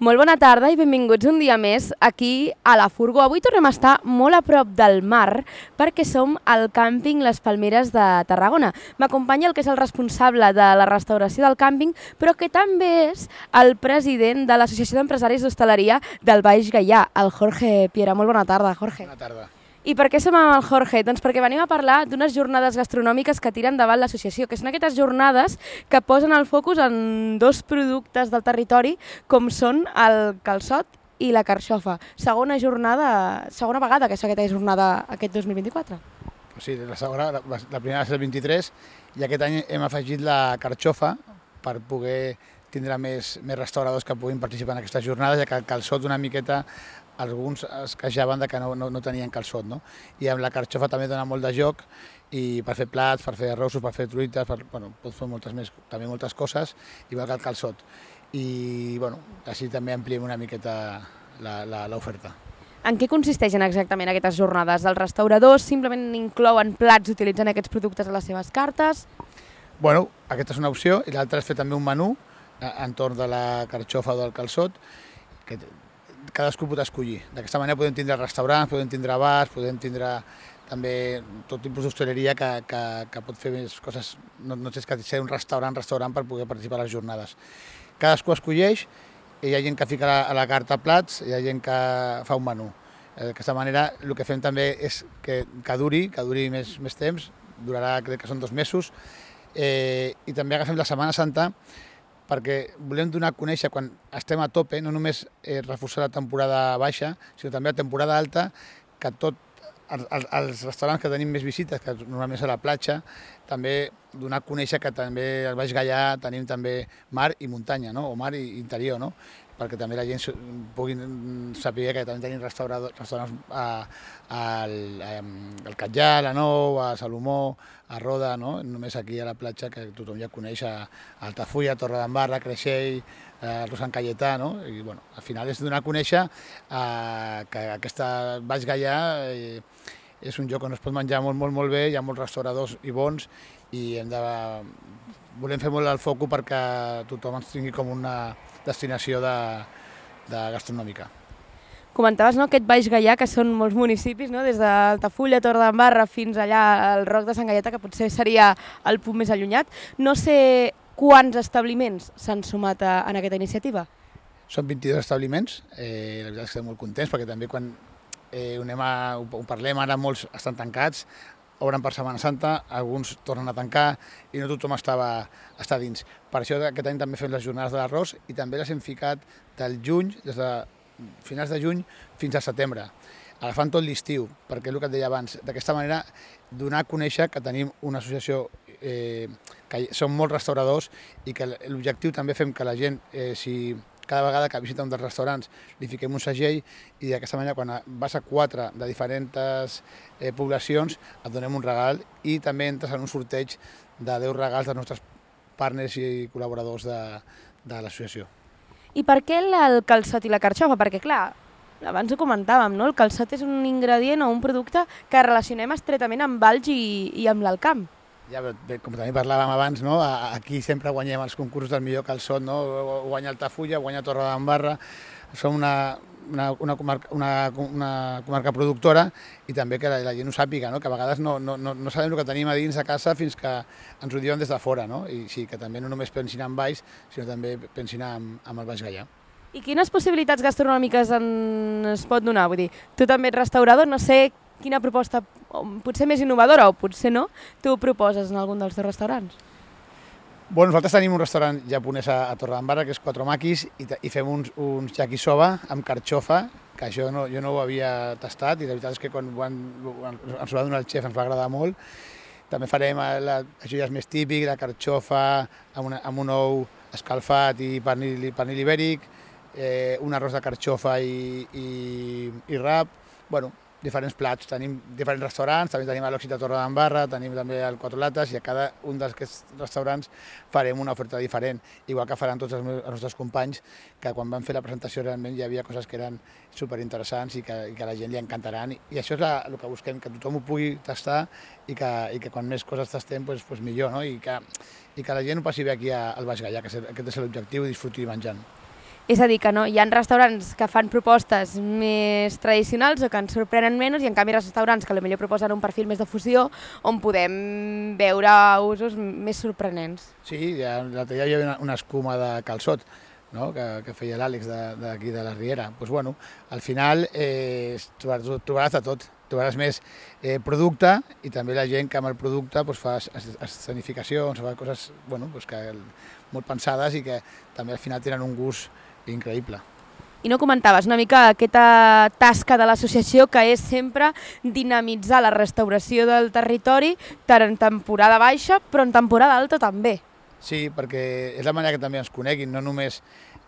Molt bona tarda i benvinguts un dia més aquí a la Furgo. Avui tornem a estar molt a prop del mar perquè som al càmping Les Palmeres de Tarragona. M'acompanya el que és el responsable de la restauració del càmping, però que també és el president de l'Associació d'Empresaris d'Hostaleria del Baix Gaià, el Jorge Piera. Molt bona tarda, Jorge. Bona tarda. I per què som amb el Jorge? Doncs perquè venim a parlar d'unes jornades gastronòmiques que tiren davant l'associació, que són aquestes jornades que posen el focus en dos productes del territori, com són el calçot i la carxofa. Segona jornada, segona vegada que és aquesta jornada aquest 2024. O sigui, la, segona, la, la primera va ser el 23 i aquest any hem afegit la carxofa per poder tindre més, més restauradors que puguin participar en aquestes jornades, ja que el calçot una miqueta alguns es queixaven de que no, no, no tenien calçot, no? I amb la carxofa també dona molt de joc i per fer plats, per fer arrossos, per fer truites, per, bueno, pots fer moltes més, també moltes coses, igual que el calçot. I, bueno, així també ampliem una miqueta l'oferta. En què consisteixen exactament aquestes jornades? Els restauradors simplement inclouen plats utilitzant aquests productes a les seves cartes? Bueno, aquesta és una opció i l'altra és fer també un menú eh, entorn de la carxofa o del calçot, que cadascú pot escollir. D'aquesta manera podem tindre restaurants, podem tindre bars, podem tindre també tot tipus d'hostaleria que, que, que pot fer més coses, no, no tens que ser un restaurant, restaurant per poder participar a les jornades. Cadascú escolleix, hi ha gent que fica a la carta plats, hi ha gent que fa un menú. D'aquesta manera el que fem també és que, que duri, que duri més, més temps, durarà crec que són dos mesos, eh, i també agafem la Setmana Santa perquè volem donar a conèixer quan estem a tope, no només eh, reforçar la temporada baixa, sinó també la temporada alta, que tot els, els restaurants que tenim més visites, que normalment és a la platja, també donar a conèixer que també al Baix Gaià tenim també mar i muntanya, no? o mar i interior, no? perquè també la gent pugui saber que també tenim restaurants a, a, al Catllà, a la Nou, a Salomó, a Roda, no? només aquí a la platja que tothom ja coneix a Altafulla, Torre d'Embarra, Creixell, Rosan Cayetà, no? i bueno, al final és donar a conèixer eh, que aquesta Baix Gaià eh, és un lloc on es pot menjar molt, molt, molt bé, hi ha molts restauradors i bons i hem de, volem fer molt el foc perquè tothom ens tingui com una destinació de, de gastronòmica. Comentaves no, aquest Baix Gaià, que són molts municipis, no? des d'Altafulla, Torredembarra, fins allà al Roc de Sant Gaieta, que potser seria el punt més allunyat. No sé quants establiments s'han sumat a, en aquesta iniciativa. Són 22 establiments, eh, la veritat és que estem molt contents perquè també quan eh, anem a, ho parlem ara molts estan tancats, obren per Setmana Santa, alguns tornen a tancar i no tothom estava, està dins. Per això aquest any també fem les jornades de l'arròs i també les hem ficat del juny, des de finals de juny fins a setembre, agafant tot l'estiu, perquè el que et deia abans, d'aquesta manera donar a conèixer que tenim una associació eh, que som molts restauradors i que l'objectiu també fem que la gent, eh, si cada vegada que visita un dels restaurants li fiquem un segell i d'aquesta manera quan vas a quatre de diferents eh, poblacions et donem un regal i també entres en un sorteig de 10 regals dels nostres partners i col·laboradors de, de l'associació. I per què el calçot i la carxofa? Perquè clar, abans ho comentàvem, no? el calçot és un ingredient o un producte que relacionem estretament amb Valls i, i amb l'Alcamp. Ja, bé, com també parlàvem abans, no? aquí sempre guanyem els concursos del millor calçot, no? guanya Altafulla, guanya Torre d'Embarra, som una, una, una, comarca, una, una comarca productora i també que la, la gent ho sàpiga, no? que a vegades no, no, no, no sabem el que tenim a dins de casa fins que ens ho diuen des de fora, no? i sí, que també no només pensin en baix, sinó també pensin en, en el Baix Gaià. I quines possibilitats gastronòmiques en es pot donar? Vull dir, tu també ets restaurador, no sé quina proposta, potser més innovadora o potser no, tu proposes en algun dels teus restaurants? Bueno, nosaltres tenim un restaurant japonès a, a Torredembarra, que és Quatre Maquis, i, i fem uns, uns yakisoba amb carxofa, que això no, jo no ho havia tastat, i la veritat és que quan han, ens ho va donar el xef ens va agradar molt. També farem, la, això ja és més típic, la carxofa amb, una, amb un ou escalfat i pernil, pernil ibèric, eh, un arròs de carxofa i, i, i rap. Bueno, diferents plats. Tenim diferents restaurants, també tenim de Torre d'Embarra, tenim també el Quatre Lates i a cada un d'aquests restaurants farem una oferta diferent, igual que faran tots els, meus, els nostres companys, que quan van fer la presentació realment hi havia coses que eren superinteressants i que, i que a la gent li encantaran. I, i això és la, el que busquem, que tothom ho pugui tastar i que, i que quan més coses tastem, pues, pues millor, no? I que, i que la gent ho passi bé aquí al Baix Gaià, que aquest és l'objectiu, disfrutir menjant. És a dir, que no, hi ha restaurants que fan propostes més tradicionals o que ens sorprenen menys i en canvi restaurants que potser proposen un perfil més de fusió on podem veure usos més sorprenents. Sí, ja, l'altre dia hi havia una, una escuma de calçot no? que, que feia l'Àlex d'aquí de, de la Riera. Doncs, pues, bueno, al final eh, trobaràs, trobaràs de tot. Trobaràs més eh, producte i també la gent que amb el producte pues, fa escenificacions, fa coses bueno, pues, que, molt pensades i que també al final tenen un gust increïble. I no comentaves una mica aquesta tasca de l'associació que és sempre dinamitzar la restauració del territori tant en temporada baixa però en temporada alta també. Sí, perquè és la manera que també ens coneguin, no només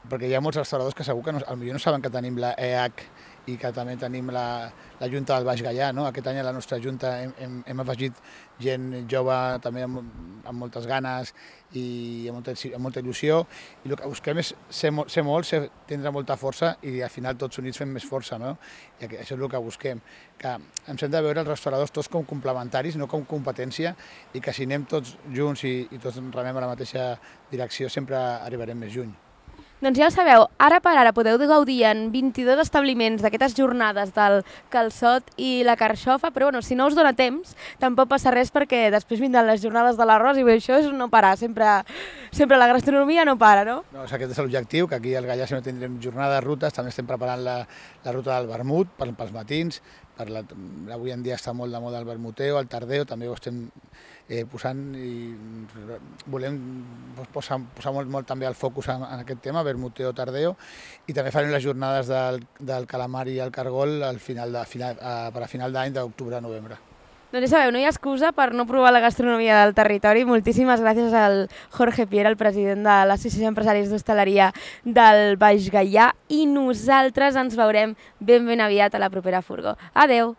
perquè hi ha molts restauradors que segur que no, potser no saben que tenim la EH i que també tenim la, la Junta del Baix Gallà. No? Aquest any a la nostra Junta hem, hem, hem afegit gent jove també amb, amb moltes ganes i amb molta, amb molta il·lusió i el que busquem és ser, ser molt, ser, tindre molta força i al final tots units fem més força. No? I això és el que busquem, que ens hem de veure els restauradors tots com complementaris, no com competència i que si anem tots junts i, i tots remem a la mateixa direcció sempre arribarem més lluny. Doncs ja ho sabeu, ara per ara podeu gaudir en 22 establiments d'aquestes jornades del calçot i la carxofa, però bueno, si no us dona temps, tampoc passa res perquè després vindran les jornades de l'arròs i això és no parar, sempre, sempre la gastronomia no para, no? no aquest és l'objectiu, que aquí al Gallà sempre tindrem jornada de rutes, també estem preparant la, la ruta del vermut per, pels matins, per la, avui en dia està molt de moda el vermuteo, el tardeo, també ho estem eh, posant i volem posar, posar molt, molt també el focus en, en aquest tema, Vermuteo Tardeo, i també farem les jornades del, del calamar i el cargol al final de, final, a, per a final d'any d'octubre-novembre. Doncs ja sabeu, no hi ha excusa per no provar la gastronomia del territori. Moltíssimes gràcies al Jorge Piera, el president de l'Associació d'Empresaris d'Hostaleria del Baix Gaià, i nosaltres ens veurem ben ben aviat a la propera furgó. Adeu!